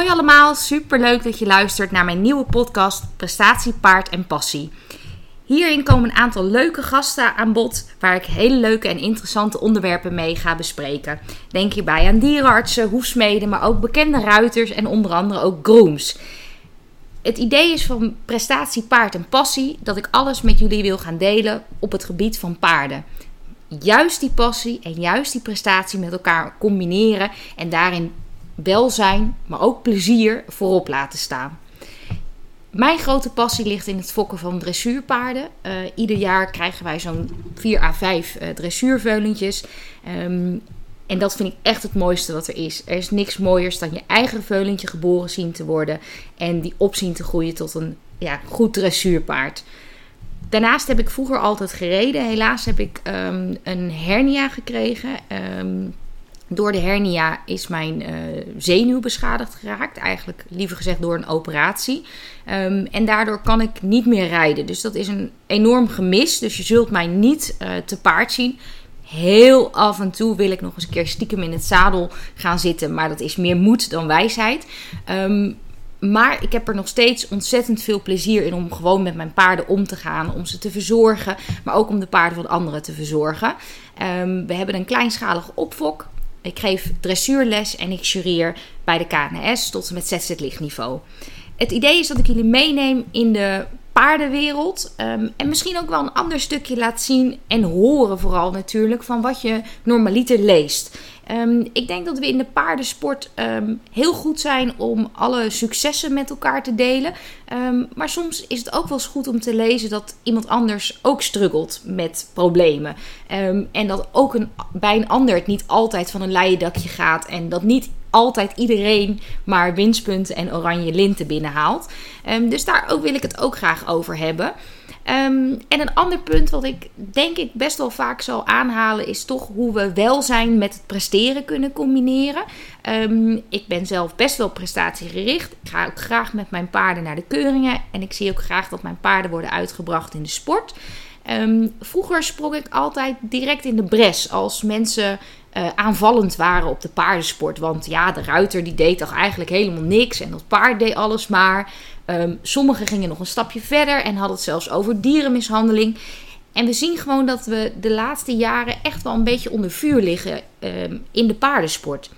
Hoi allemaal, superleuk dat je luistert naar mijn nieuwe podcast Prestatie, Paard en Passie. Hierin komen een aantal leuke gasten aan bod waar ik hele leuke en interessante onderwerpen mee ga bespreken. Denk hierbij aan dierenartsen, hoefsmeden, maar ook bekende ruiters en onder andere ook grooms. Het idee is van prestatie, paard en passie dat ik alles met jullie wil gaan delen op het gebied van paarden. Juist die passie en juist die prestatie met elkaar combineren en daarin welzijn, maar ook plezier voorop laten staan. Mijn grote passie ligt in het fokken van dressuurpaarden. Uh, ieder jaar krijgen wij zo'n 4 à 5 uh, dressuurveulentjes. Um, en dat vind ik echt het mooiste wat er is. Er is niks mooiers dan je eigen veulentje geboren zien te worden. En die op zien te groeien tot een ja, goed dressuurpaard. Daarnaast heb ik vroeger altijd gereden. Helaas heb ik um, een hernia gekregen. Um, door de hernia is mijn uh, zenuw beschadigd geraakt. Eigenlijk liever gezegd door een operatie. Um, en daardoor kan ik niet meer rijden. Dus dat is een enorm gemis. Dus je zult mij niet uh, te paard zien. Heel af en toe wil ik nog eens een keer stiekem in het zadel gaan zitten. Maar dat is meer moed dan wijsheid. Um, maar ik heb er nog steeds ontzettend veel plezier in om gewoon met mijn paarden om te gaan. Om ze te verzorgen. Maar ook om de paarden van anderen te verzorgen. Um, we hebben een kleinschalige opfok. Ik geef dressuurles en ik jureer bij de KNS tot en met zz lichtniveau. Het idee is dat ik jullie meeneem in de paardenwereld. Um, en misschien ook wel een ander stukje laat zien en horen vooral natuurlijk van wat je normaliter leest. Um, ik denk dat we in de paardensport um, heel goed zijn om alle successen met elkaar te delen. Um, maar soms is het ook wel eens goed om te lezen dat iemand anders ook struggelt met problemen. en dat ook een, bij een ander het niet altijd van een leien dakje gaat. En dat niet altijd iedereen maar winstpunten en oranje linten binnenhaalt. dus daar ook wil ik het ook graag over hebben. Um, en een ander punt wat ik denk ik best wel vaak zal aanhalen is toch hoe we welzijn met het presteren kunnen combineren. Um, ik ben zelf best wel prestatiegericht. Ik ga ook graag met mijn paarden naar de keuringen en ik zie ook graag dat mijn paarden worden uitgebracht in de sport. Um, vroeger sprong ik altijd direct in de bres als mensen uh, aanvallend waren op de paardensport. Want ja, de ruiter die deed toch eigenlijk helemaal niks en dat paard deed alles maar. Um, sommigen gingen nog een stapje verder en hadden het zelfs over dierenmishandeling. En we zien gewoon dat we de laatste jaren echt wel een beetje onder vuur liggen um, in de paardensport.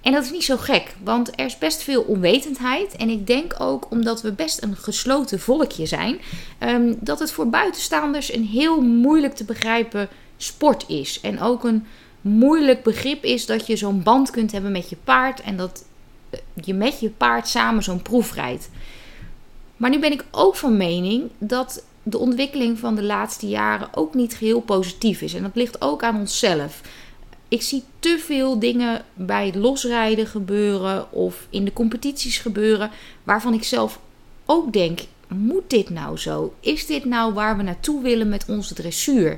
En dat is niet zo gek, want er is best veel onwetendheid. En ik denk ook omdat we best een gesloten volkje zijn, um, dat het voor buitenstaanders een heel moeilijk te begrijpen sport is. En ook een moeilijk begrip is dat je zo'n band kunt hebben met je paard en dat eh, je met je paard samen zo'n proef rijdt. Maar nu ben ik ook van mening dat de ontwikkeling van de laatste jaren ook niet geheel positief is. En dat ligt ook aan onszelf. Ik zie te veel dingen bij losrijden gebeuren of in de competities gebeuren waarvan ik zelf ook denk: moet dit nou zo? Is dit nou waar we naartoe willen met onze dressuur?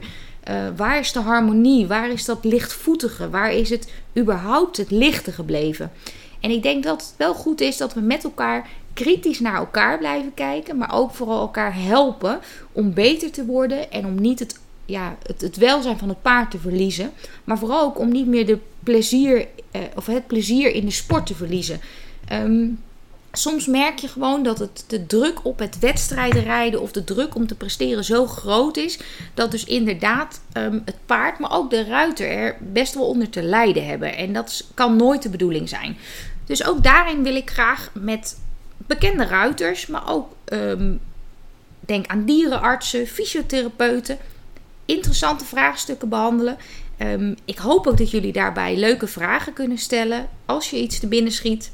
Uh, waar is de harmonie? Waar is dat lichtvoetige? Waar is het überhaupt het lichte gebleven? En ik denk dat het wel goed is dat we met elkaar kritisch naar elkaar blijven kijken, maar ook vooral elkaar helpen om beter te worden en om niet het, ja, het, het welzijn van het paard te verliezen, maar vooral ook om niet meer de plezier, eh, of het plezier in de sport te verliezen. Um, soms merk je gewoon dat het, de druk op het wedstrijden rijden of de druk om te presteren zo groot is. Dat dus inderdaad um, het paard, maar ook de ruiter er best wel onder te lijden hebben. En dat kan nooit de bedoeling zijn. Dus ook daarin wil ik graag met bekende ruiters, maar ook um, denk aan dierenartsen, fysiotherapeuten, interessante vraagstukken behandelen. Um, ik hoop ook dat jullie daarbij leuke vragen kunnen stellen. Als je iets te binnen schiet,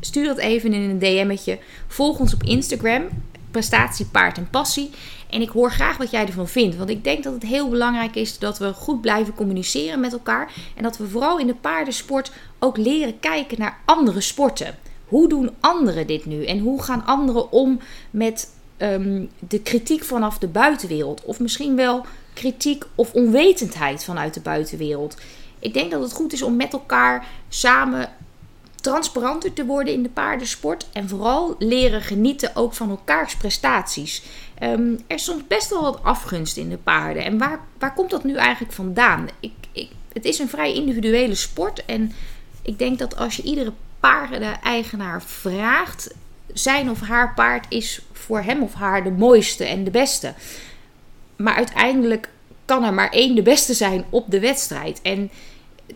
stuur dat even in een DM'tje. Volg ons op Instagram, prestatie, paard en passie. En ik hoor graag wat jij ervan vindt. Want ik denk dat het heel belangrijk is dat we goed blijven communiceren met elkaar. En dat we vooral in de paardensport ook leren kijken naar andere sporten. Hoe doen anderen dit nu? En hoe gaan anderen om met um, de kritiek vanaf de buitenwereld? Of misschien wel kritiek of onwetendheid vanuit de buitenwereld. Ik denk dat het goed is om met elkaar samen transparanter te worden in de paardensport. En vooral leren genieten ook van elkaars prestaties. Um, er is soms best wel wat afgunst in de paarden. En waar, waar komt dat nu eigenlijk vandaan? Ik, ik, het is een vrij individuele sport. En ik denk dat als je iedere paardeneigenaar vraagt, zijn of haar paard is voor hem of haar de mooiste en de beste. Maar uiteindelijk kan er maar één de beste zijn op de wedstrijd. En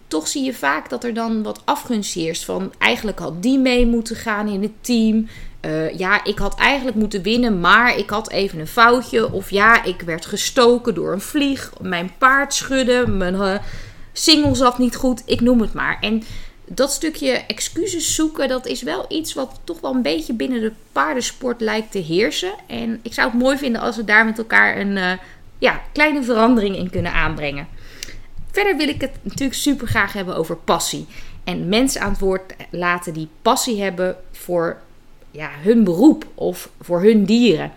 toch zie je vaak dat er dan wat afgunst heerst. Van eigenlijk had die mee moeten gaan in het team. Uh, ja, ik had eigenlijk moeten winnen, maar ik had even een foutje. Of ja, ik werd gestoken door een vlieg. Mijn paard schudde. Mijn uh, single zat niet goed. Ik noem het maar. En dat stukje excuses zoeken, dat is wel iets wat toch wel een beetje binnen de paardensport lijkt te heersen. En ik zou het mooi vinden als we daar met elkaar een uh, ja, kleine verandering in kunnen aanbrengen. Verder wil ik het natuurlijk super graag hebben over passie. En mensen aan het woord laten die passie hebben voor ja, hun beroep of voor hun dieren.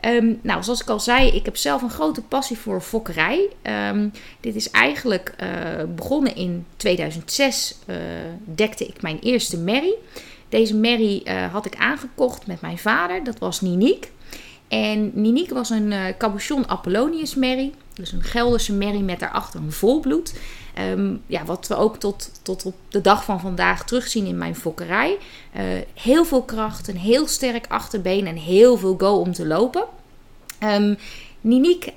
Ehm, nou, zoals ik al zei, ik heb zelf een grote passie voor fokkerij. Um, dit is eigenlijk uh, begonnen in 2006. Uh, dekte ik mijn eerste merrie. Deze merrie uh, had ik aangekocht met mijn vader. Dat was Niniek. En Niniek was een uh, Cabochon Apollonius merrie. Dus een Gelderse merrie met daarachter een volbloed. Um, ja, wat we ook tot, tot op de dag van vandaag terugzien in mijn fokkerij. Uh, heel veel kracht, een heel sterk achterbeen en heel veel go om te lopen. Um, Niniek uh,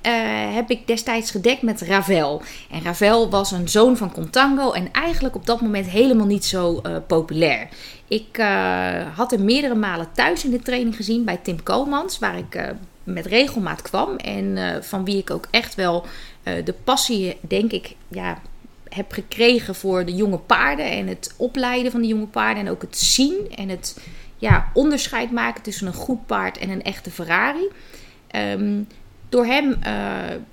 heb ik destijds gedekt met Ravel. En Ravel was een zoon van Contango en eigenlijk op dat moment helemaal niet zo uh, populair. Ik uh, had hem meerdere malen thuis in de training gezien bij Tim Koolmans, waar ik met regelmaat kwam. En van wie ik ook echt wel de passie, denk ik, ja, heb gekregen voor de jonge paarden en het opleiden van de jonge paarden en ook het zien en het ja, onderscheid maken tussen een goed paard en een echte Ferrari. Um, door hem uh,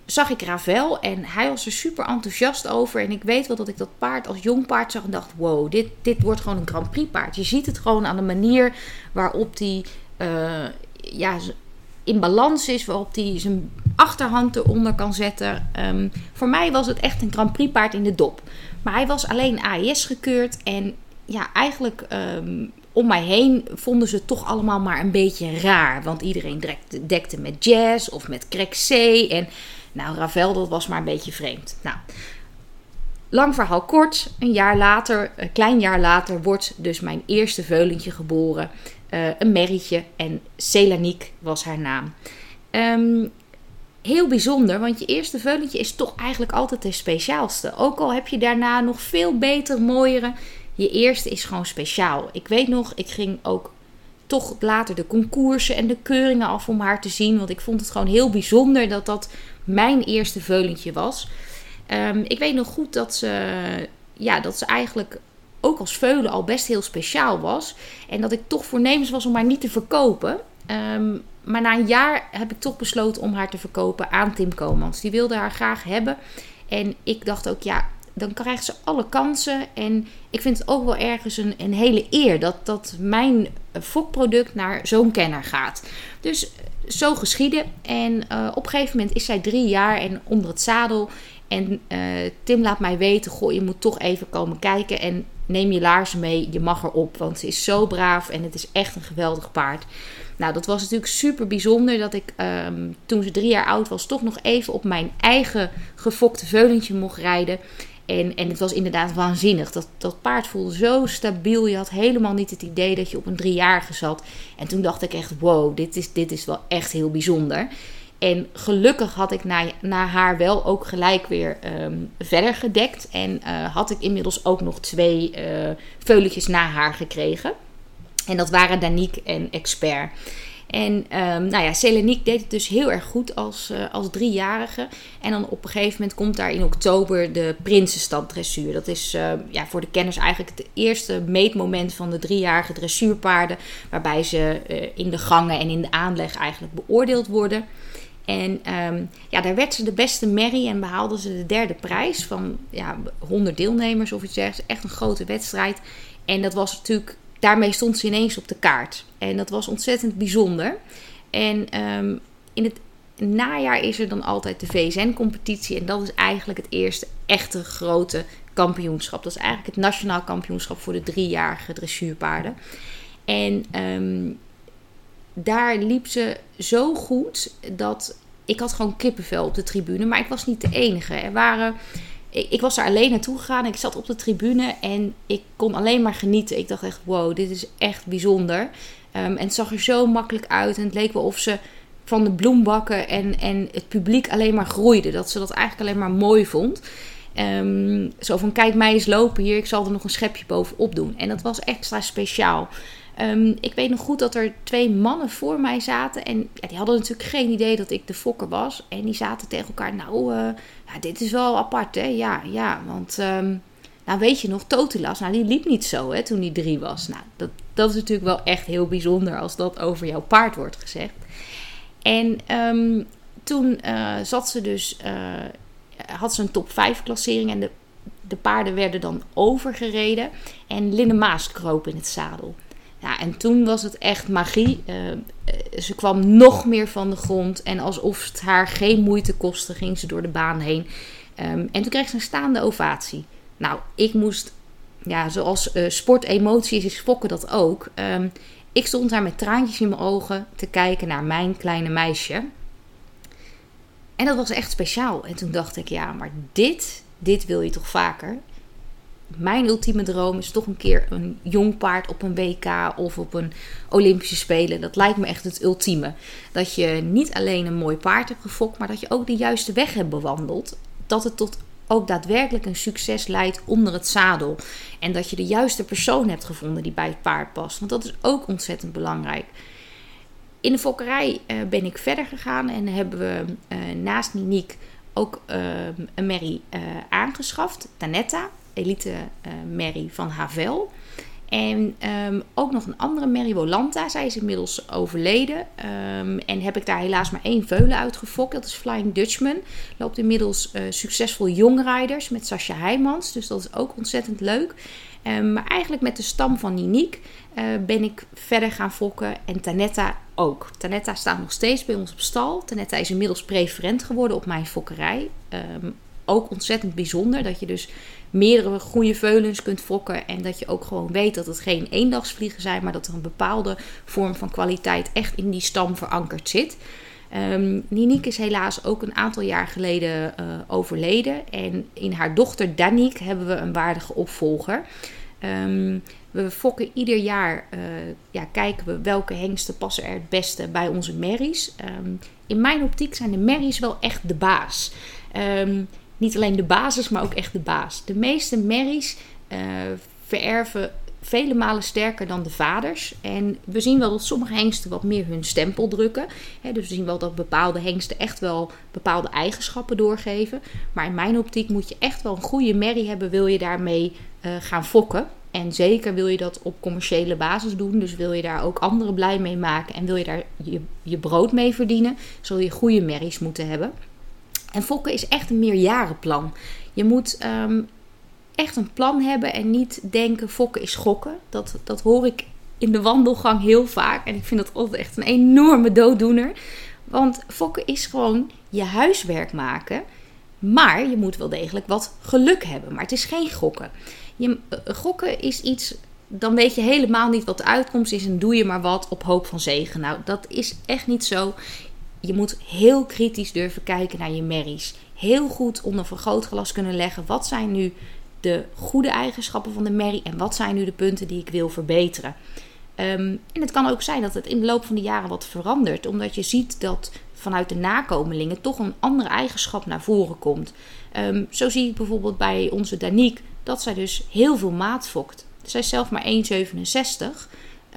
zag ik Ravel en hij was er super enthousiast over. En ik weet wel dat ik dat paard als jong paard zag en dacht: wow, dit, dit wordt gewoon een Grand Prix paard. Je ziet het gewoon aan de manier waarop hij uh, ja, in balans is, waarop hij zijn achterhand eronder kan zetten. Um, voor mij was het echt een Grand Prix paard in de dop. Maar hij was alleen AES gekeurd en ja, eigenlijk um, om mij heen vonden ze het toch allemaal maar een beetje raar. Want iedereen dekte, met jazz of met crack. En nou, Ravel, dat was maar een beetje vreemd. Nou, lang verhaal kort. Een jaar later, een klein jaar later, wordt dus mijn eerste veulentje geboren. Uh, een merrietje. En Celanique was haar naam. Um, heel bijzonder, want je eerste veulentje is toch eigenlijk altijd de speciaalste. Ook al heb je daarna nog veel beter, mooiere je eerste is gewoon speciaal. Ik weet nog, ik ging ook toch later de concoursen en de keuringen af om haar te zien. Want ik vond het gewoon heel bijzonder dat dat mijn eerste veulentje was. Um, ik weet nog goed dat ze, ja, dat ze eigenlijk ook als veulen al best heel speciaal was. En dat ik toch voornemens was om haar niet te verkopen. Um, maar na een jaar heb ik toch besloten om haar te verkopen aan Tim Komans. Die wilde haar graag hebben. En ik dacht ook, ja, dan krijgt ze alle kansen. En ik vind het ook wel ergens een, een hele eer dat, dat mijn fokproduct naar zo'n kenner gaat. Dus eh, zo geschieden. En uh, op een gegeven moment is zij drie jaar en onder het zadel. En uh, Tim laat mij weten: Goh, je moet toch even komen kijken. En neem je laarzen mee, je mag erop. Want ze is zo braaf en het is echt een geweldig paard. Nou, dat was natuurlijk super bijzonder dat ik um, toen ze drie jaar oud was, toch nog even op mijn eigen gefokte veulentje mocht rijden. En, en het was inderdaad waanzinnig. Dat, dat paard voelde zo stabiel. Je had helemaal niet het idee dat je op een driejarige zat. En toen dacht ik echt, wow, dit is, dit is wel echt heel bijzonder. En gelukkig had ik na, na haar wel ook gelijk weer um, verder gedekt. En uh, had ik inmiddels ook nog twee uh, veuletjes na haar gekregen. En dat waren Danique en Expert. En um, nou ja, Selenique deed het dus heel erg goed als, uh, als driejarige. En dan op een gegeven moment komt daar in oktober de Prinsenstad dressuur. Dat is uh, ja, voor de kenners eigenlijk het eerste meetmoment van de driejarige dressuurpaarden. Waarbij ze uh, in de gangen en in de aanleg eigenlijk beoordeeld worden. En um, ja, daar werd ze de beste merrie en behaalde ze de derde prijs van ja, 100 deelnemers of iets dergelijks. Echt een grote wedstrijd. En dat was natuurlijk daarmee stond ze ineens op de kaart. En dat was ontzettend bijzonder. En um, in het najaar is er dan altijd de VSN-competitie. En dat is eigenlijk het eerste echte grote kampioenschap. Dat is eigenlijk het nationaal kampioenschap voor de driejarige dressuurpaarden. En um, daar liep ze zo goed dat ik had gewoon kippenvel op de tribune. Maar ik was niet de enige. Er waren ik, ik, was er alleen naartoe gegaan. Ik zat op de tribune en ik kon alleen maar genieten. Ik dacht echt, wow, dit is echt bijzonder. Um, en het zag er zo makkelijk uit. En het leek wel of ze van de bloembakken en, en het publiek alleen maar groeide. Dat ze dat eigenlijk alleen maar mooi vond. Um, zo van, kijk mij eens lopen hier. Ik zal er nog een schepje bovenop doen. En dat was extra speciaal. Um, ik weet nog goed dat er twee mannen voor mij zaten. En ja, die hadden natuurlijk geen idee dat ik de fokker was. En die zaten tegen elkaar. Nou, uh, ja, dit is wel apart, hè? Ja, ja. Want, um, nou weet je nog, Totilas, nou die liep niet zo, hè, toen hij drie was. Nou, dat, dat is natuurlijk wel echt heel bijzonder als dat over jouw paard wordt gezegd. En um, toen uh, zat ze dus, uh, had ze een top 5 klassering. En de, de paarden werden dan overgereden. En Linne Maas kroop in het zadel. En toen was het echt magie. Uh, ze kwam nog meer van de grond. En alsof het haar geen moeite kostte, ging ze door de baan heen. Um, en toen kreeg ze een staande ovatie. Nou, ik moest, ja, zoals uh, sportemoties is fokken dat ook. Um, ik stond daar met traantjes in mijn ogen te kijken naar mijn kleine meisje. En dat was echt speciaal. En toen dacht ik, ja, maar dit, dit wil je toch vaker? Mijn ultieme droom is toch een keer een jong paard op een WK of op een Olympische Spelen. Dat lijkt me echt het ultieme. Dat je niet alleen een mooi paard hebt gefokt, maar dat je ook de juiste weg hebt bewandeld. Dat het tot ook daadwerkelijk een succes leidt onder het zadel. En dat je de juiste persoon hebt gevonden die bij het paard past. Want dat is ook ontzettend belangrijk. In de fokkerij uh, ben ik verder gegaan en hebben we uh, naast Niniek ook uh, een merrie aangeschaft, Tanetta elite uh, Mary van Havel. En um, ook nog een andere Mary Volanta. Zij is inmiddels overleden. Um, en heb ik daar helaas maar één veulen uitgefokt. Dat is Flying Dutchman. Loopt inmiddels uh, succesvol jongrijders met Sascha Heijmans. Dus dat is ook ontzettend leuk. Um, maar eigenlijk met de stam van Niniek uh, ben ik verder gaan fokken. En Tanetta ook. Tanetta staat nog steeds bij ons op stal. Tanetta is inmiddels preferent geworden op mijn fokkerij. Ook ontzettend bijzonder dat je dus meerdere goede veulens kunt fokken. En dat je ook gewoon weet dat het geen eendagsvliegen zijn, maar dat er een bepaalde vorm van kwaliteit echt in die stam verankerd zit. Um, Niniek is helaas ook een aantal jaar geleden uh, overleden. En in haar dochter Danique hebben we een waardige opvolger. Um, we fokken ieder jaar, uh, ja, kijken we welke hengsten passen er het beste bij onze merries. Um, in mijn optiek zijn de merries wel echt de baas. Niet alleen de basis, maar ook echt de baas. De meeste merries uh, vererven vele malen sterker dan de vaders. En we zien wel dat sommige hengsten wat meer hun stempel drukken. dus we zien wel dat bepaalde hengsten echt wel bepaalde eigenschappen doorgeven. Maar in mijn optiek moet je echt wel een goede merrie hebben, wil je daarmee uh, gaan fokken. En zeker wil je dat op commerciële basis doen. Dus wil je daar ook anderen blij mee maken en wil je daar je, je brood mee verdienen, zul je goede merries moeten hebben. En fokken is echt een meerjarenplan. Je moet um, echt een plan hebben en niet denken fokken is gokken. Dat, dat hoor ik in de wandelgang heel vaak. En ik vind dat altijd echt een enorme dooddoener. Want fokken is gewoon je huiswerk maken. Maar je moet wel degelijk wat geluk hebben. Maar het is geen gokken. Je, uh, gokken is iets dan weet je helemaal niet wat de uitkomst is en doe je maar wat op hoop van zegen. Nou, dat is echt niet zo je moet heel kritisch durven kijken naar je merries. Heel goed onder vergrootglas kunnen leggen. Wat zijn nu de goede eigenschappen van de merrie en wat zijn nu de punten die ik wil verbeteren? Um, en het kan ook zijn dat het in de loop van de jaren wat verandert, omdat je ziet dat vanuit de nakomelingen toch een andere eigenschap naar voren komt. Um, zo zie ik bijvoorbeeld bij onze Danique dat zij dus heel veel maat fokt. Zij is zelf maar 1,67.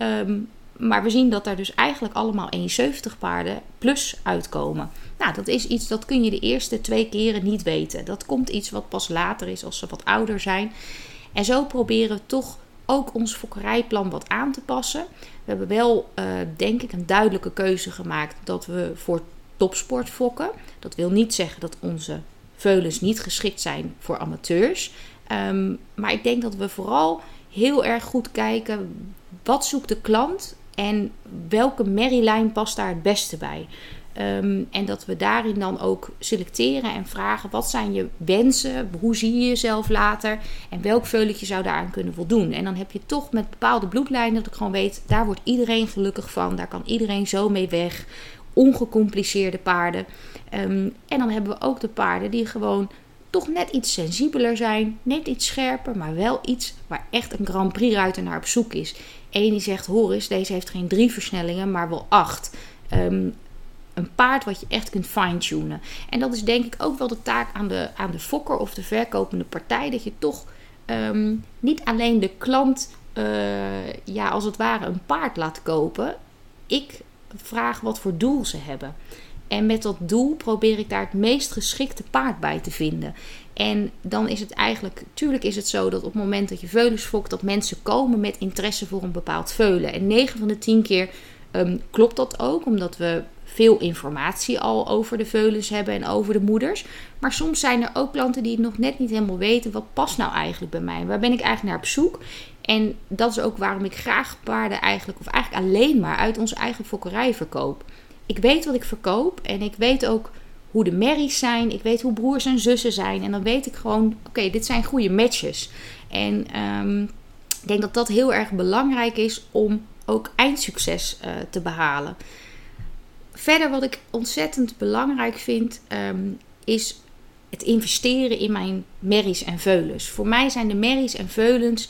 Um, maar we zien dat daar dus eigenlijk allemaal 71 paarden plus uitkomen. Nou, dat is iets dat kun je de eerste twee keren niet weten. Dat komt iets wat pas later is als ze wat ouder zijn. En zo proberen we toch ook ons fokkerijplan wat aan te passen. We hebben wel, uh, denk ik, een duidelijke keuze gemaakt dat we voor topsport fokken. Dat wil niet zeggen dat onze veulens niet geschikt zijn voor amateurs. Um, maar ik denk dat we vooral heel erg goed kijken wat zoekt de klant en welke merrielijn past daar het beste bij? Um, en dat we daarin dan ook selecteren en vragen: wat zijn je wensen? Hoe zie je jezelf later? En welk veuletje zou daaraan kunnen voldoen? En dan heb je toch met bepaalde bloedlijnen dat ik gewoon weet: daar wordt iedereen gelukkig van. Daar kan iedereen zo mee weg. Ongecompliceerde paarden. Um, en dan hebben we ook de paarden die gewoon toch net iets sensibeler zijn, net iets scherper, maar wel iets waar echt een Grand Prix ruiter naar op zoek is. Eén die zegt, hoor eens, deze heeft geen drie versnellingen, maar wel acht. Ehm, een paard wat je echt kunt fine-tunen. En dat is denk ik ook wel de taak aan de, aan de fokker of de verkopende partij. Dat je toch ehm, niet alleen de klant, uh, ja, als het ware een paard laat kopen. Ik vraag wat voor doel ze hebben. En met dat doel probeer ik daar het meest geschikte paard bij te vinden. En dan is het eigenlijk, tuurlijk is het zo dat op het moment dat je veulens fokt, dat mensen komen met interesse voor een bepaald veulen. En 9 van de 10 keer ehm, klopt dat ook, omdat we veel informatie al over de veulens hebben en over de moeders. Maar soms zijn er ook klanten die nog net niet helemaal weten wat past nou eigenlijk bij mij. Waar ben ik eigenlijk naar op zoek? En dat is ook waarom ik graag paarden eigenlijk, of eigenlijk alleen maar uit onze eigen fokkerij verkoop. Ik weet wat ik verkoop en ik weet ook hoe de merries zijn. Ik weet hoe broers en zussen zijn. En dan weet ik gewoon, oké, dit zijn goede matches. En um, ik denk dat dat heel erg belangrijk is om ook eindsucces uh, te behalen. Verder wat ik ontzettend belangrijk vind, um, is het investeren in mijn merries en veulens. Voor mij zijn de merries en veulens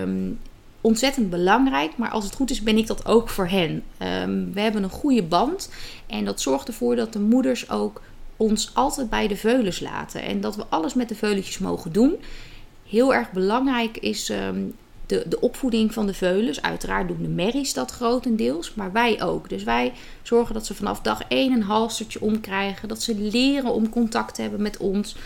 um, ontzettend belangrijk. Maar als het goed is, ben ik dat ook voor hen. Um, we hebben een goede band. En dat zorgt ervoor dat de moeders ook ons altijd bij de veulens laten. En dat we alles met de veuletjes mogen doen. Heel erg belangrijk is um, de, de opvoeding van de veulens. Uiteraard doen de merries dat grotendeels, maar wij ook. Dus wij zorgen dat ze vanaf dag 1 een halstertje omkrijgen. Dat ze leren om contact te hebben met ons.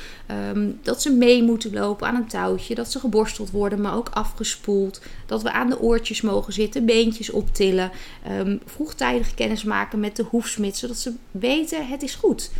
Um, dat ze mee moeten lopen aan een touwtje. Dat ze geborsteld worden, maar ook afgespoeld. Dat we aan de oortjes mogen zitten, beentjes optillen. Um, vroegtijdig kennis maken met de hoefsmid, zodat ze weten het is goed.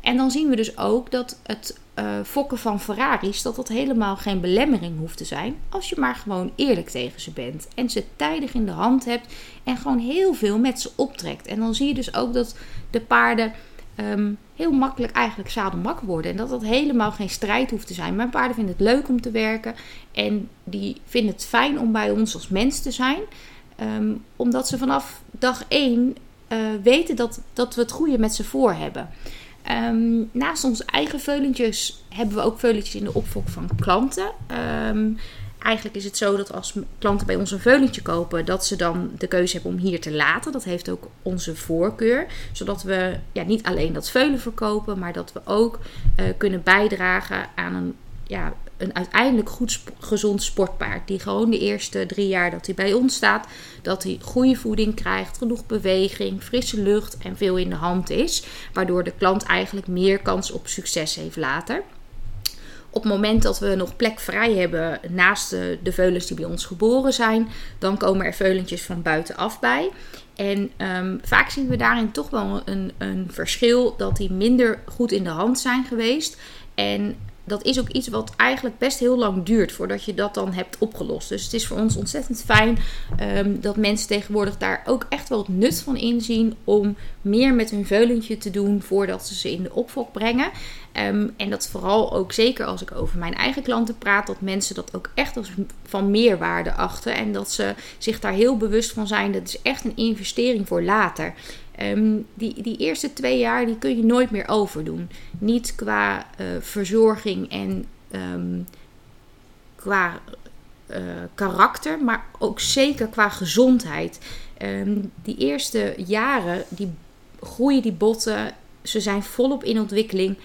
En dan zien we dus ook dat het uh, fokken van Ferraris, dat dat helemaal geen belemmering hoeft te zijn. Als je maar gewoon eerlijk tegen ze bent. En ze tijdig in de hand hebt en gewoon heel veel met ze optrekt. En dan zie je dus ook dat de paarden um, heel makkelijk eigenlijk zadelmak worden. En dat dat helemaal geen strijd hoeft te zijn. Mijn paarden vinden het leuk om te werken. En die vinden het fijn om bij ons als mens te zijn. Um, omdat ze vanaf dag 1 uh, weten dat, dat we het goede met ze voor hebben. Um, naast onze eigen veulentjes hebben we ook veulentjes in de opvolg van klanten. Um, eigenlijk is het zo dat als klanten bij ons een veulentje kopen, dat ze dan de keuze hebben om hier te laten. Dat heeft ook onze voorkeur. Zodat we ja, niet alleen dat veulen verkopen, maar dat we ook uh, kunnen bijdragen aan een ja, een uiteindelijk goed gezond sportpaard. Die gewoon de eerste drie jaar dat hij bij ons staat, dat hij goede voeding krijgt, genoeg beweging, frisse lucht en veel in de hand is. Waardoor de klant eigenlijk meer kans op succes heeft later. Op het moment dat we nog plek vrij hebben naast de, de veulens die bij ons geboren zijn, dan komen er veulentjes van buitenaf bij. En um, vaak zien we daarin toch wel een, een verschil dat die minder goed in de hand zijn geweest. En dat is ook iets wat eigenlijk best heel lang duurt voordat je dat dan hebt opgelost. Dus het is voor ons ontzettend fijn um, dat mensen tegenwoordig daar ook echt wel het nut van inzien om meer met hun veulentje te doen voordat ze ze in de opvolg brengen. Um, en dat vooral ook zeker als ik over mijn eigen klanten praat, dat mensen dat ook echt als van meerwaarde achten. En dat ze zich daar heel bewust van zijn. Dat is echt een investering voor later. Um, die, die eerste twee jaar die kun je nooit meer overdoen. Niet qua uh, verzorging en um, qua uh, karakter, maar ook zeker qua gezondheid. Um, die eerste jaren die groeien die botten, ze zijn volop in ontwikkeling.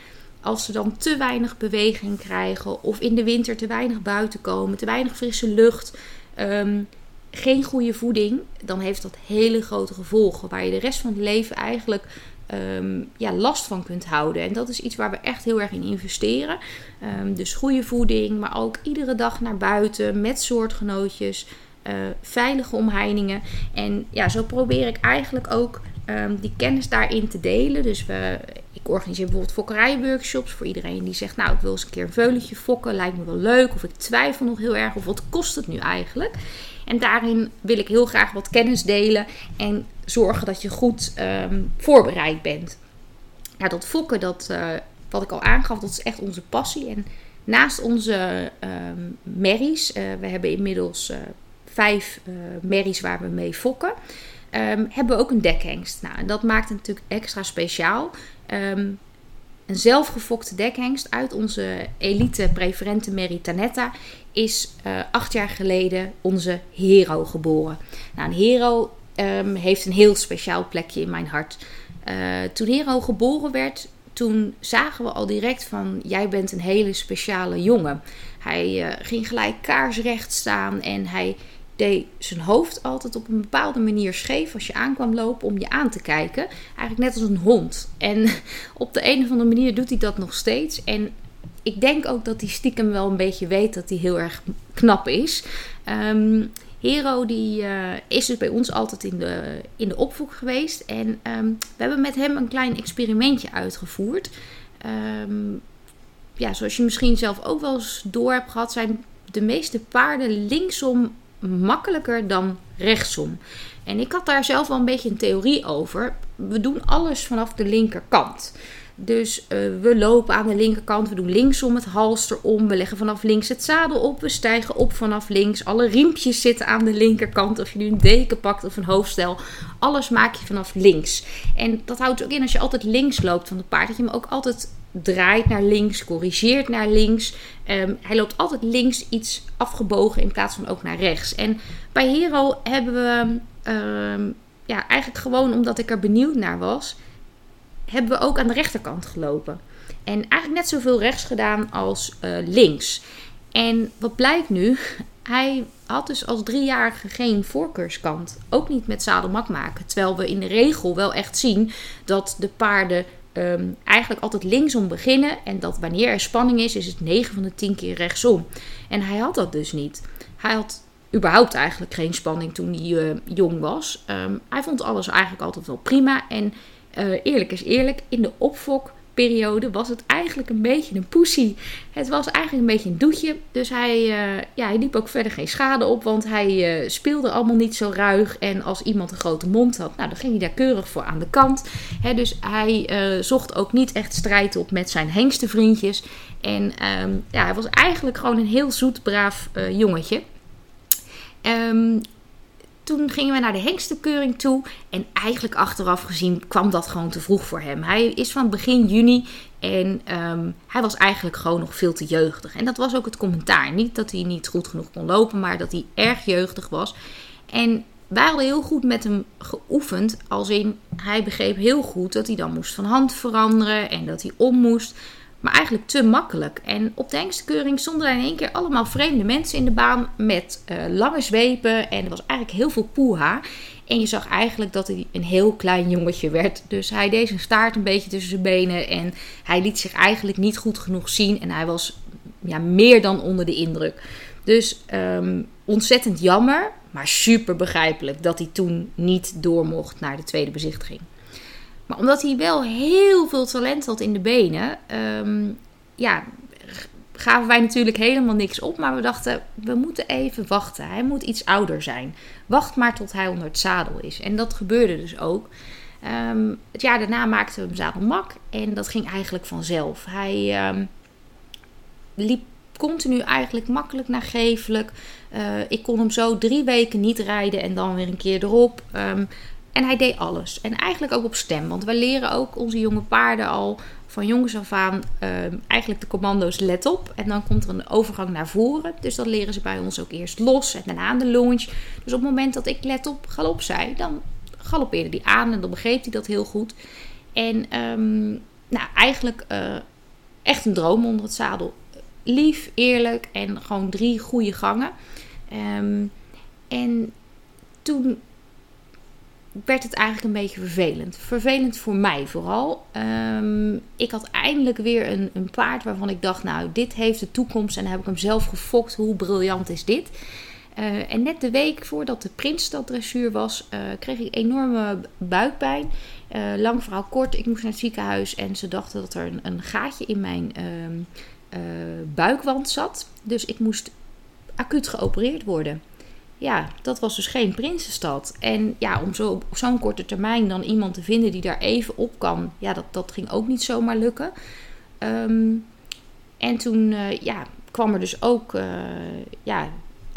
Als ze dan te weinig beweging krijgen of in de winter te weinig buiten komen, te weinig frisse lucht. Geen goede voeding, dan heeft dat hele grote gevolgen. Waar je de rest van het leven eigenlijk um, ja, last van kunt houden. En dat is iets waar we echt heel erg in investeren. Um, dus goede voeding, maar ook iedere dag naar buiten met soortgenootjes. Uh, veilige omheiningen. En ja, zo probeer ik eigenlijk ook um, die kennis daarin te delen. Dus we, ik organiseer bijvoorbeeld fokkerijworkshops voor iedereen die zegt: Nou, ik wil eens een keer een veulentje fokken, lijkt me wel leuk. Of ik twijfel nog heel erg, of wat kost het nu eigenlijk? En daarin wil ik heel graag wat kennis delen en zorgen dat je goed um, voorbereid bent. Nou, dat fokken, dat, uh, wat ik al aangaf, dat is echt onze passie. En naast onze um, merries, uh, we hebben inmiddels uh, vijf merries waar we mee fokken, um, hebben we ook een dekhengst. Nou, en dat maakt het natuurlijk extra speciaal. Een zelfgefokte dekhengst uit onze elite preferente Meritanetta is uh, acht jaar geleden onze Hero geboren. Nou, een Hero um, heeft een heel speciaal plekje in mijn hart. Uh, toen Hero geboren werd, toen zagen we al direct van jij bent een hele speciale jongen. Hij uh, ging gelijk kaarsrecht staan en hij zijn hoofd altijd op een bepaalde manier scheef als je aankwam lopen om je aan te kijken. Eigenlijk net als een hond. En op de een of andere manier doet hij dat nog steeds. En ik denk ook dat hij stiekem wel een beetje weet dat hij heel erg knap is. Um, Hero die, uh, is dus bij ons altijd in de, in de opvoek geweest. En um, we hebben met hem een klein experimentje uitgevoerd. Um, ja, zoals je misschien zelf ook wel eens door hebt gehad, zijn de meeste paarden linksom makkelijker dan rechtsom. En ik had daar zelf wel een beetje een theorie over. We doen alles vanaf de linkerkant. Dus uh, we lopen aan de linkerkant, we doen linksom het halster om, we leggen vanaf links het zadel op, we stijgen op vanaf links. Alle riempjes zitten aan de linkerkant, of je nu een deken pakt of een hoofdstel, alles maak je vanaf links. En dat houdt ook in als je altijd links loopt van het paard, dat je hem ook altijd draait naar links, corrigeert naar links. Um, hij loopt altijd links iets afgebogen in plaats van ook naar rechts. En bij Hero hebben we um, ja, eigenlijk gewoon omdat ik er benieuwd naar was, hebben we ook aan de rechterkant gelopen. En eigenlijk net zoveel rechts gedaan als uh, links. En wat blijkt nu? Hij had dus als driejarige geen voorkeurskant. Ook niet met zadelmak maken. Terwijl we in de regel wel echt zien dat de paarden um, eigenlijk altijd linksom beginnen. En dat wanneer er spanning is, is het 9 van de 10 keer rechtsom. En hij had dat dus niet. Hij had überhaupt eigenlijk geen spanning toen hij uh, jong was. Um, hij vond alles eigenlijk altijd wel prima. En uh, eerlijk is eerlijk, in de opfokperiode was het eigenlijk een beetje een poesie. Het was eigenlijk een beetje een doetje. Dus hij, uh, ja, hij liep ook verder geen schade op, want hij uh, speelde allemaal niet zo ruig. En als iemand een grote mond had, nou, dan ging hij daar keurig voor aan de kant. Dus hij zocht ook niet echt strijd op met zijn hengstenvriendjes. En um, ja, hij was eigenlijk gewoon een heel zoet, braaf jongetje. Um, toen gingen we naar de hengstenkeuring toe. En eigenlijk achteraf gezien kwam dat gewoon te vroeg voor hem. Hij is van begin juni en um, hij was eigenlijk gewoon nog veel te jeugdig. En dat was ook het commentaar. Niet dat hij niet goed genoeg kon lopen, maar dat hij erg jeugdig was. En wij hadden heel goed met hem geoefend. Als hij begreep heel goed dat hij dan moest van hand veranderen en dat hij om moest. Maar eigenlijk te makkelijk. En op de hengstekeuring stonden er in één keer allemaal vreemde mensen in de baan met uh, lange zwepen. En er was eigenlijk heel veel poeha. En je zag eigenlijk dat hij een heel klein jongetje werd. Dus hij deed zijn staart een beetje tussen zijn benen. En hij liet zich eigenlijk niet goed genoeg zien. En hij was ja, meer dan onder de indruk. Dus um, ontzettend jammer, maar super begrijpelijk dat hij toen niet door mocht naar de tweede bezichtiging. Maar omdat hij wel heel veel talent had in de benen, um, ja, gaven wij natuurlijk helemaal niks op. Maar we dachten, we moeten even wachten. Hij moet iets ouder zijn. Wacht maar tot hij onder het zadel is. En dat gebeurde dus ook. Um, het jaar daarna maakten we hem zadelmak. En dat ging eigenlijk vanzelf. Hij um, liep continu eigenlijk makkelijk nagevelijk. Uh, ik kon hem zo drie weken niet rijden en dan weer een keer erop. Um, en hij deed alles. En eigenlijk ook op stem. Want wij leren ook onze jonge paarden al van jongens af aan uh, eigenlijk de commando's let op. En dan komt er een overgang naar voren. Dus dat leren ze bij ons ook eerst los en daarna aan de launch. Dus op het moment dat ik let op galop zei, dan galoppeerde hij aan en dan begreep hij dat heel goed. En um, nou, eigenlijk uh, echt een droom onder het zadel. Lief, eerlijk en gewoon drie goede gangen. Um, en toen werd het eigenlijk een beetje vervelend. Vervelend voor mij vooral. Um, ik had eindelijk weer een, een, paard waarvan ik dacht, nou, dit heeft de toekomst. En dan heb ik hem zelf gefokt. Hoe briljant is dit? Uh, en net de week voordat de Prinsstaddressuur was, uh, kreeg ik enorme buikpijn. Uh, lang verhaal kort, ik moest naar het ziekenhuis en ze dachten dat er een, een gaatje in mijn ehm, buikwand zat. Dus ik moest acuut geopereerd worden ja, dat was dus geen Prinsenstad. En ja, om zo op zo'n korte termijn dan iemand te vinden die daar even op kan, ja, dat, dat ging ook niet zomaar lukken. Um, en toen uh, ja, kwam er dus ook, uh, ja,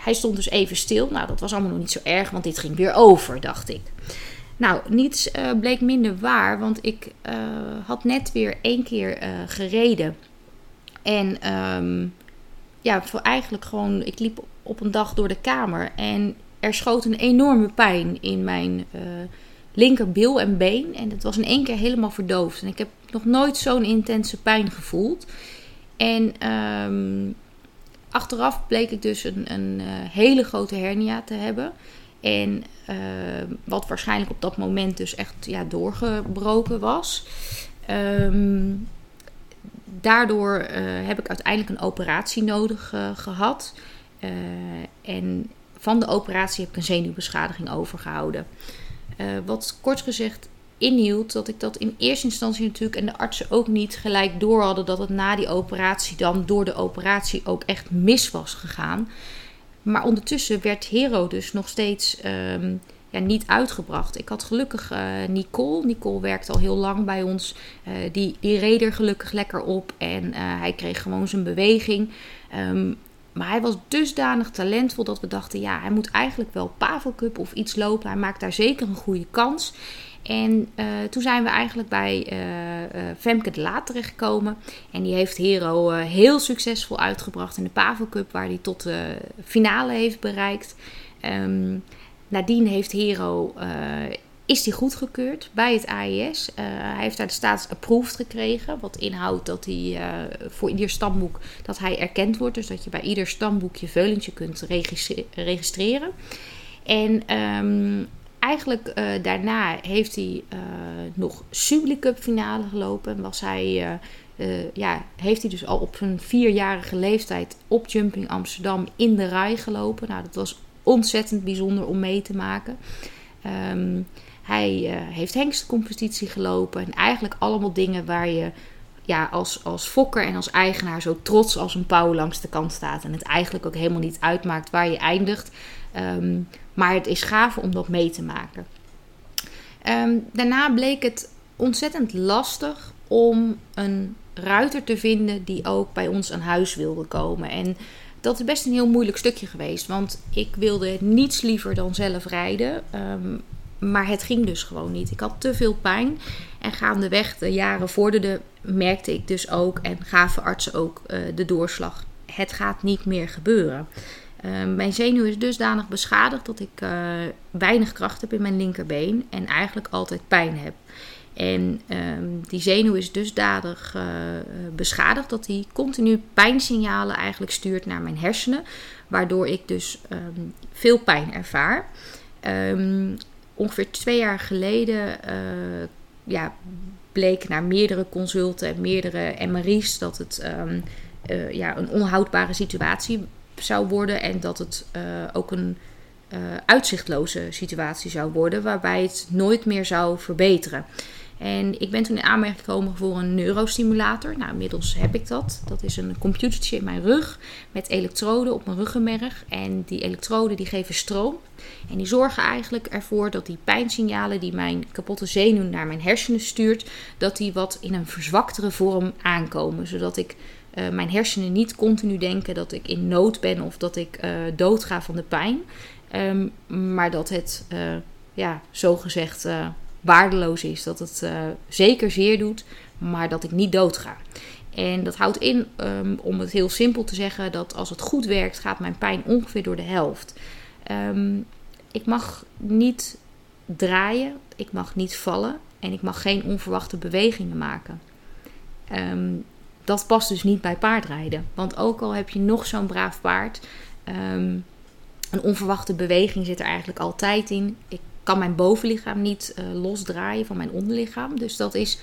hij stond dus even stil. Nou, dat was allemaal nog niet zo erg, want dit ging weer over, dacht ik. Nou, niets bleek minder waar, want ik had net weer één keer gereden. En ehm, ja, voor eigenlijk gewoon, ik liep op een dag door de kamer en er schoot een enorme pijn in mijn uh, linkerbil en been. En het was in één keer helemaal verdoofd. En ik heb nog nooit zo'n intense pijn gevoeld. En ehm, achteraf bleek ik dus een, een uh, hele grote hernia te hebben. En uh, wat waarschijnlijk op dat moment dus echt ja, doorgebroken was. Um, daardoor uh, heb ik uiteindelijk een operatie nodig gehad. Uh, en van de operatie heb ik een zenuwbeschadiging overgehouden. wat kort gezegd inhield dat ik dat in eerste instantie natuurlijk en de artsen ook niet gelijk door hadden dat het na die operatie dan door de operatie ook echt mis was gegaan. Maar ondertussen werd Hero dus nog steeds um, ja, niet uitgebracht. Ik had gelukkig uh, Nicole. Nicole werkt al heel lang bij ons. Die, die reed er gelukkig lekker op en hij kreeg gewoon zijn beweging. Um, maar hij was dusdanig talentvol dat we dachten: ja, hij moet eigenlijk wel Pavel Cup of iets lopen. Hij maakt daar zeker een goede kans. En uh, toen zijn we eigenlijk bij uh, Femke de Laat terechtgekomen. En die heeft Hero heel succesvol uitgebracht in de Pavel Cup, waar hij tot de finale heeft bereikt. Um, Nadien heeft Hero, is hij goedgekeurd bij het AIS. Uh, hij heeft daar de status approved gekregen. Wat inhoudt dat hij uh, voor ieder stamboek dat hij erkend wordt. Dus dat je bij ieder stamboek je veulentje kunt registreren. En um, eigenlijk uh, daarna heeft hij nog Cup finale gelopen. En was hij, ja, heeft hij dus al op zijn vierjarige leeftijd op Jumping Amsterdam in de rij gelopen. Nou, dat was ontzettend bijzonder om mee te maken. Um, hij uh, heeft hengstcompetitie gelopen. En eigenlijk allemaal dingen waar je ja, als, als fokker en als eigenaar zo trots als een pauw langs de kant staat. En het eigenlijk ook helemaal niet uitmaakt waar je eindigt. Um, maar het is gaaf om dat mee te maken. Um, daarna bleek het ontzettend lastig om een ruiter te vinden die ook bij ons aan huis wilde komen. En dat is best een heel moeilijk stukje geweest. Want ik wilde niets liever dan zelf rijden. Um, maar het ging dus gewoon niet. Ik had te veel pijn. En gaandeweg de jaren vorderden, merkte ik dus ook en gaven artsen ook uh, de doorslag. Het gaat niet meer gebeuren. Uh, mijn zenuw is dusdanig beschadigd dat ik uh, weinig kracht heb in mijn linkerbeen en eigenlijk altijd pijn heb. En um, die zenuw is dusdanig uh, beschadigd dat hij continu pijnsignalen eigenlijk stuurt naar mijn hersenen, waardoor ik dus um, veel pijn ervaar. Um, ongeveer twee jaar geleden uh, ja, bleek na meerdere consulten en meerdere MRI's dat het uh, ja, een onhoudbare situatie zou worden en dat het ook een uitzichtloze situatie zou worden, waarbij het nooit meer zou verbeteren. En ik ben toen in aanmerking gekomen voor een neurostimulator. Nou, inmiddels heb ik dat. Dat is een computertje in mijn rug met elektroden op mijn ruggenmerg. En die elektroden die geven stroom. En die zorgen eigenlijk ervoor dat die pijnsignalen die mijn kapotte zenuw naar mijn hersenen stuurt, dat die wat in een verzwaktere vorm aankomen. Zodat ik uh, mijn hersenen niet continu denken dat ik in nood ben of dat ik uh, doodga van de pijn. Um, maar dat het, uh, ja, zo gezegd waardeloos is. Dat het uh, zeker zeer doet, maar dat ik niet doodga. En dat houdt in, um, om het heel simpel te zeggen, dat als het goed werkt, gaat mijn pijn ongeveer door de helft. Um, ik mag niet draaien, ik mag niet vallen en ik mag geen onverwachte bewegingen maken. Um, dat past dus niet bij paardrijden. Want ook al heb je nog zo'n braaf paard, een onverwachte beweging zit er eigenlijk altijd in. Ik kan mijn bovenlichaam niet uh, losdraaien van mijn onderlichaam. Dus dat is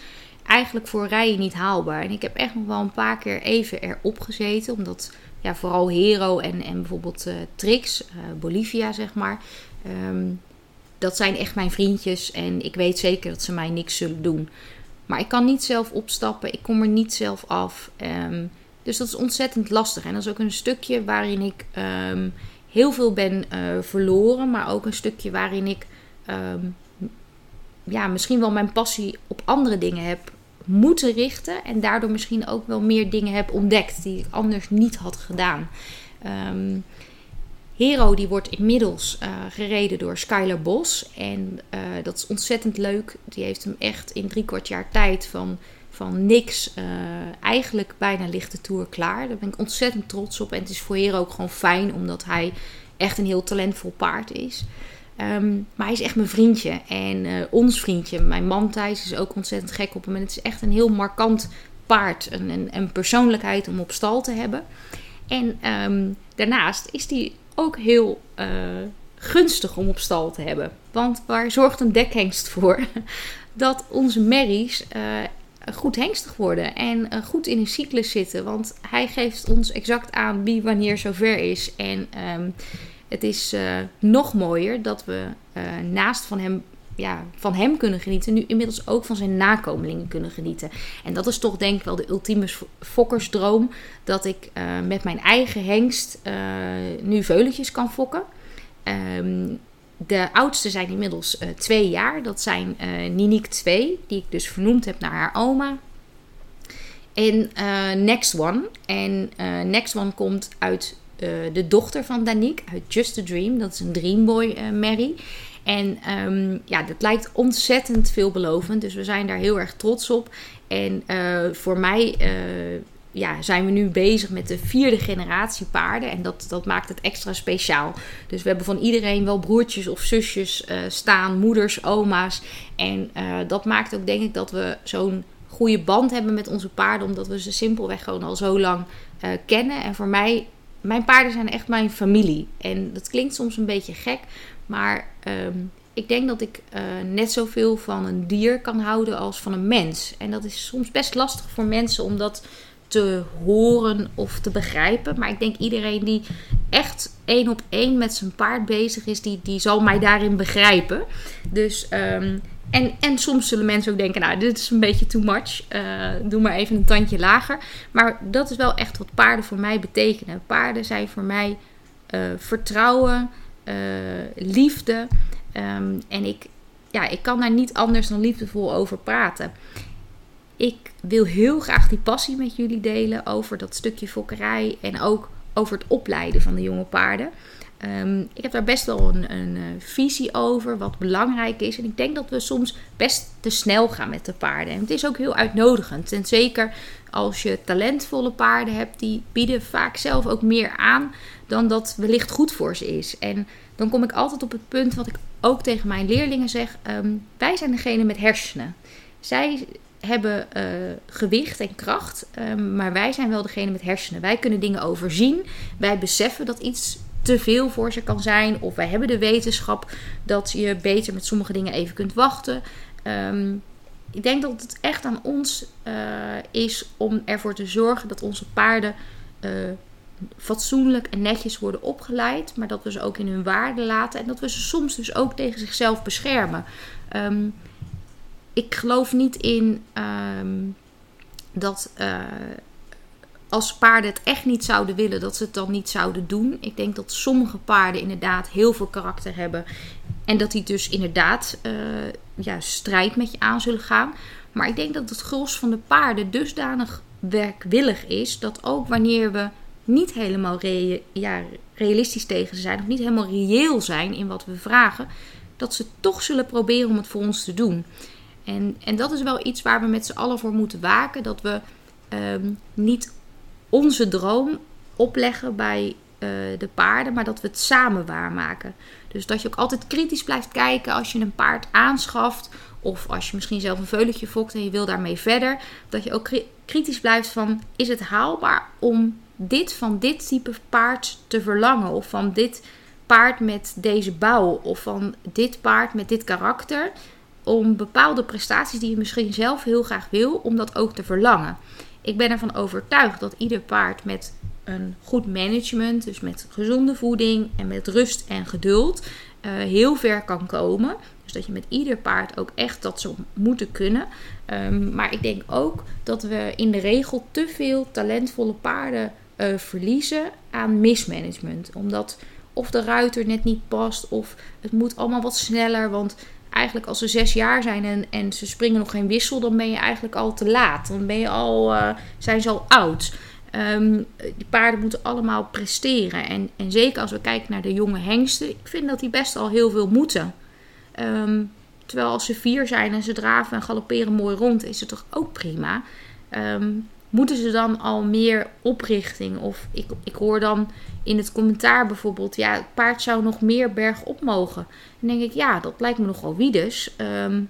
eigenlijk voor rijden niet haalbaar. En ik heb echt nog wel een paar keer even erop gezeten. Omdat ja, vooral Hero en, en bijvoorbeeld uh, Trix, uh, Bolivia zeg maar. Um, dat zijn echt mijn vriendjes. En ik weet zeker dat ze mij niks zullen doen. Maar ik kan niet zelf opstappen. Ik kom er niet zelf af. Um, dus dat is ontzettend lastig. En dat is ook een stukje waarin ik um, heel veel ben verloren. Maar ook een stukje waarin ik um, ja, misschien wel mijn passie op andere dingen heb moeten richten. En daardoor misschien ook wel meer dingen heb ontdekt die ik anders niet had gedaan. Um, Hero die wordt inmiddels uh, gereden door Skylar Bos. En uh, dat is ontzettend leuk. Die heeft hem echt in drie kwart jaar tijd van, van niks uh, eigenlijk bijna lichte tour klaar. Daar ben ik ontzettend trots op. En het is voor Hero ook gewoon fijn, omdat hij echt een heel talentvol paard is. Um, maar hij is echt mijn vriendje en ons vriendje. Mijn man Thijs is ook ontzettend gek op hem. En het is echt een heel markant paard. Een, een, persoonlijkheid om op stal te hebben. En um, daarnaast is die ook heel uh, gunstig om op stal te hebben. Want waar zorgt een dekhengst voor? Dat onze merries uh, goed hengstig worden en goed in een cyclus zitten. Want hij geeft ons exact aan wie wanneer zover is. En um, het is nog mooier dat we naast van hem ja, van hem kunnen genieten, nu inmiddels ook van zijn nakomelingen kunnen genieten. En dat is toch denk ik wel de ultieme fokkersdroom, dat ik uh, met mijn eigen hengst nu veuletjes kan fokken. Um, de oudste zijn inmiddels twee jaar. Dat zijn Ninique 2, die ik dus vernoemd heb naar haar oma. En Next One. En Next One komt uit de dochter van Danique, uit Just a Dream. Dat is een Dreamboy Mary. En um, ja, dat lijkt ontzettend veelbelovend. Dus we zijn daar heel erg trots op. En uh, voor mij ja, zijn we nu bezig met de vierde generatie paarden. En dat, dat maakt het extra speciaal. Dus we hebben van iedereen wel broertjes of zusjes staan, moeders, oma's. En dat maakt ook denk ik dat we zo'n goede band hebben met onze paarden. Omdat we ze simpelweg gewoon al zo lang kennen. En voor mij mijn paarden zijn echt mijn familie. En dat klinkt soms een beetje gek, maar um, ik denk dat ik uh, net zoveel van een dier kan houden als van een mens. En dat is soms best lastig voor mensen om dat te horen of te begrijpen. Maar ik denk iedereen die echt één op één met zijn paard bezig is, die, die zal mij daarin begrijpen. Dus um, en, en soms zullen mensen ook denken, nou, dit is een beetje too much. Uh, doe maar even een tandje lager. Maar dat is wel echt wat paarden voor mij betekenen. Paarden zijn voor mij uh, vertrouwen, uh, liefde. Um, en ik, ja, ik kan daar niet anders dan liefdevol over praten. Ik wil heel graag die passie met jullie delen over dat stukje fokkerij en ook over het opleiden van de jonge paarden. Um, ik heb daar best wel een, een, eh, visie over, wat belangrijk is. En ik denk dat we soms best te snel gaan met de paarden. En het is ook heel uitnodigend. En zeker als je talentvolle paarden hebt, die bieden vaak zelf ook meer aan dan dat wellicht goed voor ze is. En dan kom ik altijd op het punt wat ik ook tegen mijn leerlingen zeg: um, wij zijn degene met hersenen. Zij hebben uh, gewicht en kracht, um, maar wij zijn wel degene met hersenen. Wij kunnen dingen overzien. Wij beseffen dat iets te veel voor ze kan zijn. Of wij hebben de wetenschap dat je beter met sommige dingen even kunt wachten. Um, ik denk dat het echt aan ons uh, is om ervoor te zorgen dat onze paarden uh, fatsoenlijk en netjes worden opgeleid. Maar dat we ze ook in hun waarde laten. En dat we ze soms dus ook tegen zichzelf beschermen. Um, ik geloof niet in um, dat. Uh, als paarden het echt niet zouden willen, dat ze het dan niet zouden doen. Ik denk dat sommige paarden inderdaad heel veel karakter hebben. En dat die dus inderdaad uh, ja, strijd met je aan zullen gaan. Maar ik denk dat het gros van de paarden dusdanig werkwillig is. Dat ook wanneer we niet helemaal ja, realistisch tegen ze zijn. Of niet helemaal reëel zijn in wat we vragen. Dat ze toch zullen proberen om het voor ons te doen. En, en dat is wel iets waar we met z'n allen voor moeten waken. Dat we um, niet onze droom opleggen bij uh, de paarden, maar dat we het samen waarmaken. Dus dat je ook altijd kritisch blijft kijken als je een paard aanschaft. Of als je misschien zelf een veulentje fokt en je wil daarmee verder. Dat je ook kritisch blijft van, is het haalbaar om dit van dit type paard te verlangen? Of van dit paard met deze bouw? Of van dit paard met dit karakter? Om bepaalde prestaties die je misschien zelf heel graag wil, om dat ook te verlangen. Ik ben ervan overtuigd dat ieder paard met een goed management, dus met gezonde voeding en met rust en geduld, uh, heel ver kan komen. Dus dat je met ieder paard ook echt dat zou moeten kunnen. Um, maar ik denk ook dat we in de regel te veel talentvolle paarden uh, verliezen aan mismanagement. Omdat of de ruiter net niet past, of het moet allemaal wat sneller. Want eigenlijk als ze zes jaar zijn en, en ze springen nog geen wissel, dan ben je eigenlijk al te laat. Dan ben je al, uh, zijn ze al oud. Um, die paarden moeten allemaal presteren. En, en zeker als we kijken naar de jonge hengsten, ik vind dat die best al heel veel moeten. Ehm, terwijl als ze vier zijn en ze draven en galopperen mooi rond, is het toch ook prima. Um, moeten ze dan al meer oprichting? Of ik, ik hoor dan in het commentaar bijvoorbeeld, ja, het paard zou nog meer berg op mogen. Dan denk ik, ja, dat lijkt me nogal wiedes. Um,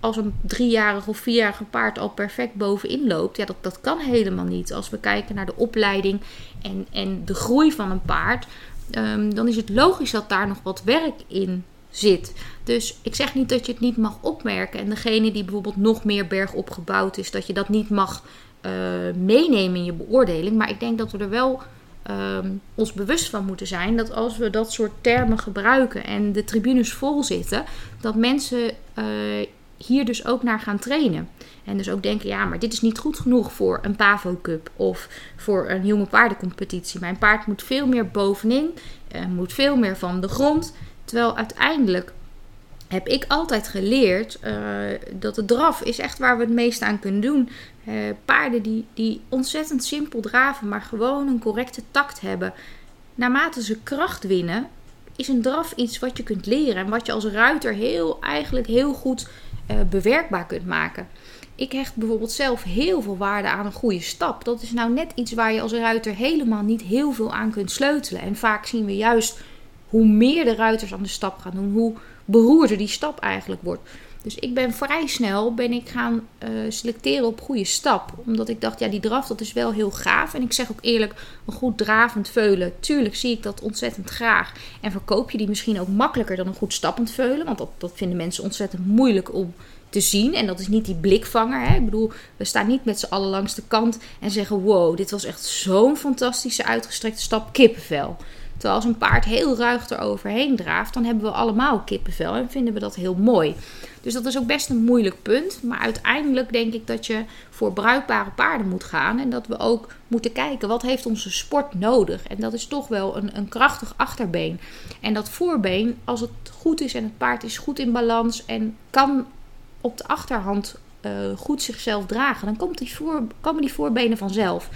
als een driejarig of vierjarig paard al perfect bovenin loopt, ja, dat, dat kan helemaal niet. Als we kijken naar de opleiding en, en de groei van een paard, um, dan is het logisch dat daar nog wat werk in zit. Dus ik zeg niet dat je het niet mag opmerken. En degene die bijvoorbeeld nog meer berg opgebouwd is, dat je dat niet mag uh, meenemen in je beoordeling. Maar ik denk dat we er wel um, ons bewust van moeten zijn dat als we dat soort termen gebruiken en de tribunes vol zitten, dat mensen uh, hier dus ook naar gaan trainen. En dus ook denken, ja, maar dit is niet goed genoeg voor een Pavo Cup of voor een jonge paardencompetitie. Mijn paard moet veel meer bovenin, uh, moet veel meer van de grond. Terwijl uiteindelijk heb ik altijd geleerd uh, dat de draf is echt waar we het meest aan kunnen doen. Uh, paarden die, die ontzettend simpel draven, maar gewoon een correcte tact hebben. Naarmate ze kracht winnen, is een draf iets wat je kunt leren. En wat je als ruiter heel, eigenlijk heel goed uh, bewerkbaar kunt maken. Ik hecht bijvoorbeeld zelf heel veel waarde aan een goede stap. Dat is nou net iets waar je als ruiter helemaal niet heel veel aan kunt sleutelen. En vaak zien we juist hoe meer de ruiters aan de stap gaan doen, hoe beroerder die stap eigenlijk wordt. Dus ik ben vrij snel ben ik gaan uh, selecteren op goede stap. Omdat ik dacht, ja, die draf dat is wel heel gaaf. En ik zeg ook eerlijk, een goed dravend veulen. Tuurlijk zie ik dat ontzettend graag. En verkoop je die misschien ook makkelijker dan een goed stappend veulen. Want dat, dat vinden mensen ontzettend moeilijk om te zien. En dat is niet die blikvanger. Hè? Ik bedoel, we staan niet met z'n allen langs de kant en zeggen: Wow, dit was echt zo'n fantastische uitgestrekte stap kippenvel. Terwijl als een paard heel ruig eroverheen draaft, dan hebben we allemaal kippenvel en vinden we dat heel mooi. Dus dat is ook best een moeilijk punt. Maar uiteindelijk denk ik dat je voor bruikbare paarden moet gaan. En dat we ook moeten kijken wat heeft onze sport nodig. En dat is toch wel een, een krachtig achterbeen. En dat voorbeen, als het goed is en het paard is goed in balans en kan op de achterhand uh, goed zichzelf dragen, dan komt die voor, komen die voorbenen vanzelf.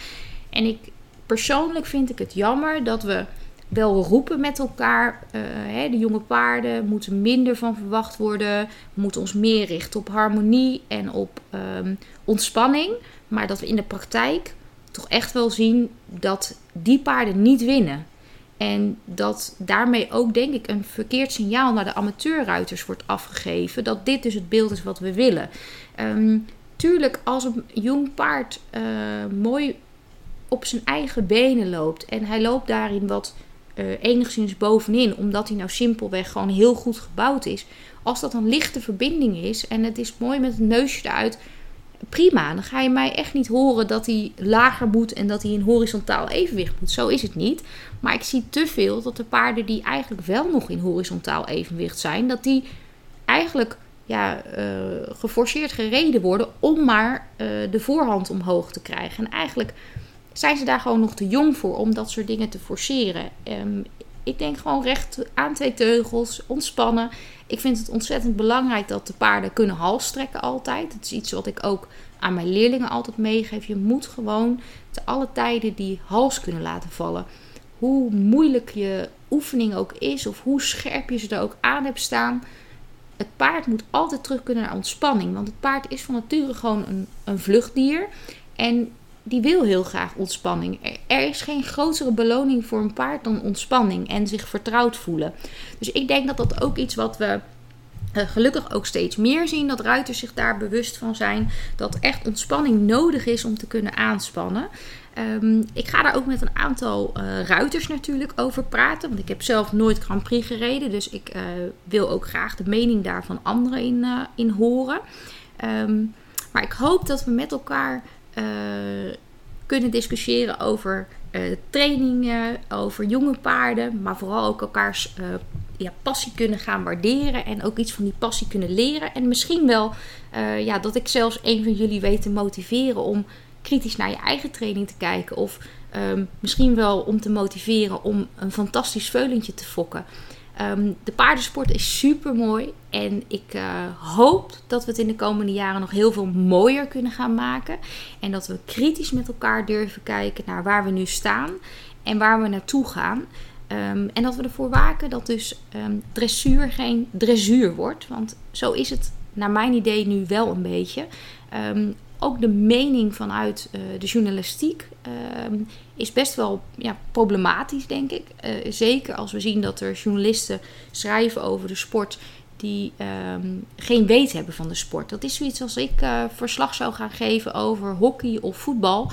En ik persoonlijk vind ik het jammer dat we wel roepen met elkaar. Uh, hè, de jonge paarden moeten minder van verwacht worden. Moeten ons meer richten op harmonie en op um, ontspanning. Maar dat we in de praktijk toch echt wel zien dat die paarden niet winnen. En dat daarmee ook, denk ik, een verkeerd signaal naar de amateurruiters wordt afgegeven. Dat dit dus het beeld is wat we willen. Um, tuurlijk, als een jong paard uh, mooi op zijn eigen benen loopt en hij loopt daarin wat uh, enigszins bovenin, omdat hij nou simpelweg gewoon heel goed gebouwd is. Als dat een lichte verbinding is en het is mooi met het neusje eruit, prima. Dan ga je mij echt niet horen dat hij lager moet en dat hij in horizontaal evenwicht moet. Zo is het niet. Maar ik zie te veel dat de paarden die eigenlijk wel nog in horizontaal evenwicht zijn, dat die eigenlijk ja, uh, geforceerd gereden worden om maar uh, de voorhand omhoog te krijgen. En eigenlijk zijn ze daar gewoon nog te jong voor om dat soort dingen te forceren. Um, ik denk gewoon recht aan twee teugels, ontspannen. Ik vind het ontzettend belangrijk dat de paarden kunnen halstrekken altijd. Dat is iets wat ik ook aan mijn leerlingen altijd meegeef. Je moet gewoon te alle tijden die hals kunnen laten vallen. Hoe moeilijk je oefening ook is, of hoe scherp je ze er ook aan hebt staan. Het paard moet altijd terug kunnen naar ontspanning. Want het paard is van nature gewoon een, een vluchtdier. En die wil heel graag ontspanning. Er is geen grotere beloning voor een paard dan ontspanning en zich vertrouwd voelen. Dus ik denk dat dat ook iets wat we uh, gelukkig ook steeds meer zien. Dat ruiters zich daar bewust van zijn. Dat echt ontspanning nodig is om te kunnen aanspannen. Um, ik ga daar ook met een aantal uh, ruiters natuurlijk over praten. Want ik heb zelf nooit Grand Prix gereden. Dus ik uh, wil ook graag de mening daar van anderen in, in horen. Um, maar ik hoop dat we met elkaar kunnen discussiëren over uh, trainingen, over jonge paarden, maar vooral ook elkaars uh, ja, passie kunnen gaan waarderen en ook iets van die passie kunnen leren. En misschien wel ja, dat ik zelfs een van jullie weet te motiveren om kritisch naar je eigen training te kijken. Of um, misschien wel om te motiveren om een fantastisch veulentje te fokken. Ehm, de paardensport is super mooi. En ik uh, hoop dat we het in de komende jaren nog heel veel mooier kunnen gaan maken. En dat we kritisch met elkaar durven kijken naar waar we nu staan en waar we naartoe gaan. Um, en dat we ervoor waken dat dus um, dressuur geen dressuur wordt. Want zo is het naar mijn idee nu wel een beetje. Ook de mening vanuit uh, de journalistiek is best wel ja, problematisch, denk ik. Uh, zeker als we zien dat er journalisten schrijven over de sport die um, geen weet hebben van de sport. Dat is zoiets als ik uh, verslag zou gaan geven over hockey of voetbal.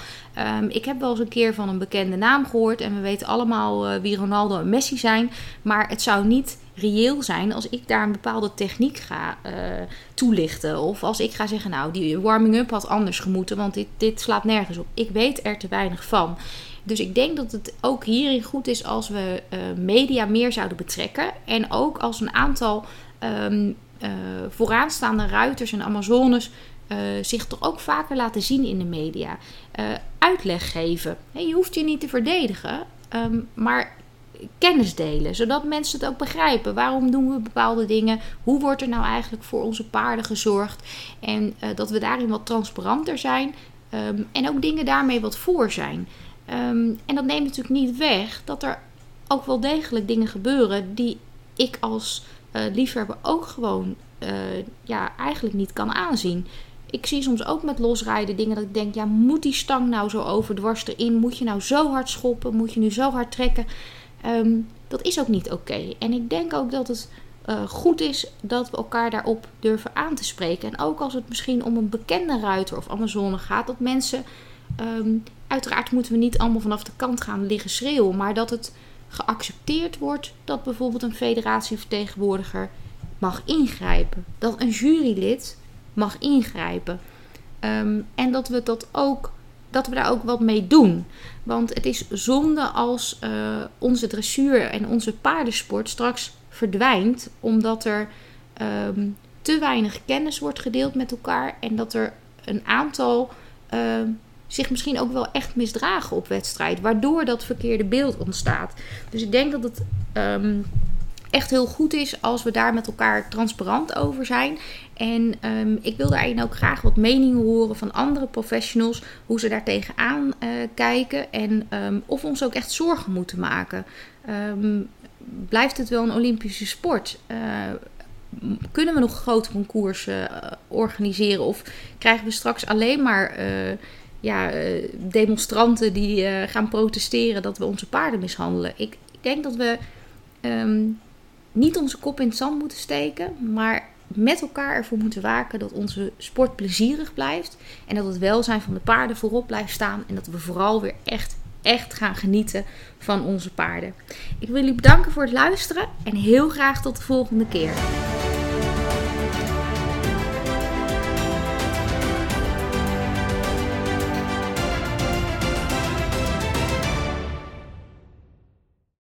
Um, ik heb wel eens een keer van een bekende naam gehoord en we weten allemaal wie Ronaldo en Messi zijn. Maar het zou niet reëel zijn als ik daar een bepaalde techniek ga uh, toelichten. Of als ik ga zeggen, nou, die warming-up had anders gemoeten, want dit, dit slaat nergens op. Ik weet er te weinig van. Dus ik denk dat het ook hierin goed is als we media meer zouden betrekken. En ook als een aantal um, uh, vooraanstaande ruiters en Amazones zich toch ook vaker laten zien in de media. Uitleg geven. Hey, je hoeft je niet te verdedigen, um, maar kennis delen, zodat mensen het ook begrijpen. Waarom doen we bepaalde dingen? Hoe wordt er nou eigenlijk voor onze paarden gezorgd? En uh, dat we daarin wat transparanter zijn um, en ook dingen daarmee wat voor zijn. Um, en dat neemt natuurlijk niet weg dat er ook wel degelijk dingen gebeuren die ik als uh, liefhebber ook gewoon uh, ja, eigenlijk niet kan aanzien. Ik zie soms ook met losrijden dingen dat ik denk: ja, moet die stang nou zo overdwars erin? Moet je nou zo hard schoppen? Moet je nu zo hard trekken? Um, dat is ook niet oké. En ik denk ook dat het uh, goed is dat we elkaar daarop durven aan te spreken. En ook als het misschien om een bekende ruiter of Amazone gaat, dat mensen. Um, uiteraard moeten we niet allemaal vanaf de kant gaan liggen schreeuwen, maar dat het geaccepteerd wordt dat bijvoorbeeld een federatievertegenwoordiger mag ingrijpen. Dat een jurylid mag ingrijpen. Um, en dat we dat ook dat we daar ook wat mee doen. Want het is zonde als uh, onze dressuur en onze paardensport straks verdwijnt, omdat er um, te weinig kennis wordt gedeeld met elkaar en dat er een aantal uh, zich misschien ook wel echt misdragen op wedstrijd. Waardoor dat verkeerde beeld ontstaat. Dus ik denk dat het um, echt heel goed is als we daar met elkaar transparant over zijn. En um, ik wil daarin ook graag wat meningen horen van andere professionals. Hoe ze daar tegenaan uh, kijken. En um, of we ons ook echt zorgen moeten maken. blijft het wel een Olympische sport? Uh, kunnen we nog grote concoursen uh, organiseren? Of krijgen we straks alleen maar ja, demonstranten die gaan protesteren dat we onze paarden mishandelen. Ik, ik denk dat we niet onze kop in het zand moeten steken, maar met elkaar ervoor moeten waken dat onze sport plezierig blijft. En dat het welzijn van de paarden voorop blijft staan. En dat we vooral weer echt, echt gaan genieten van onze paarden. Ik wil jullie bedanken voor het luisteren en heel graag tot de volgende keer.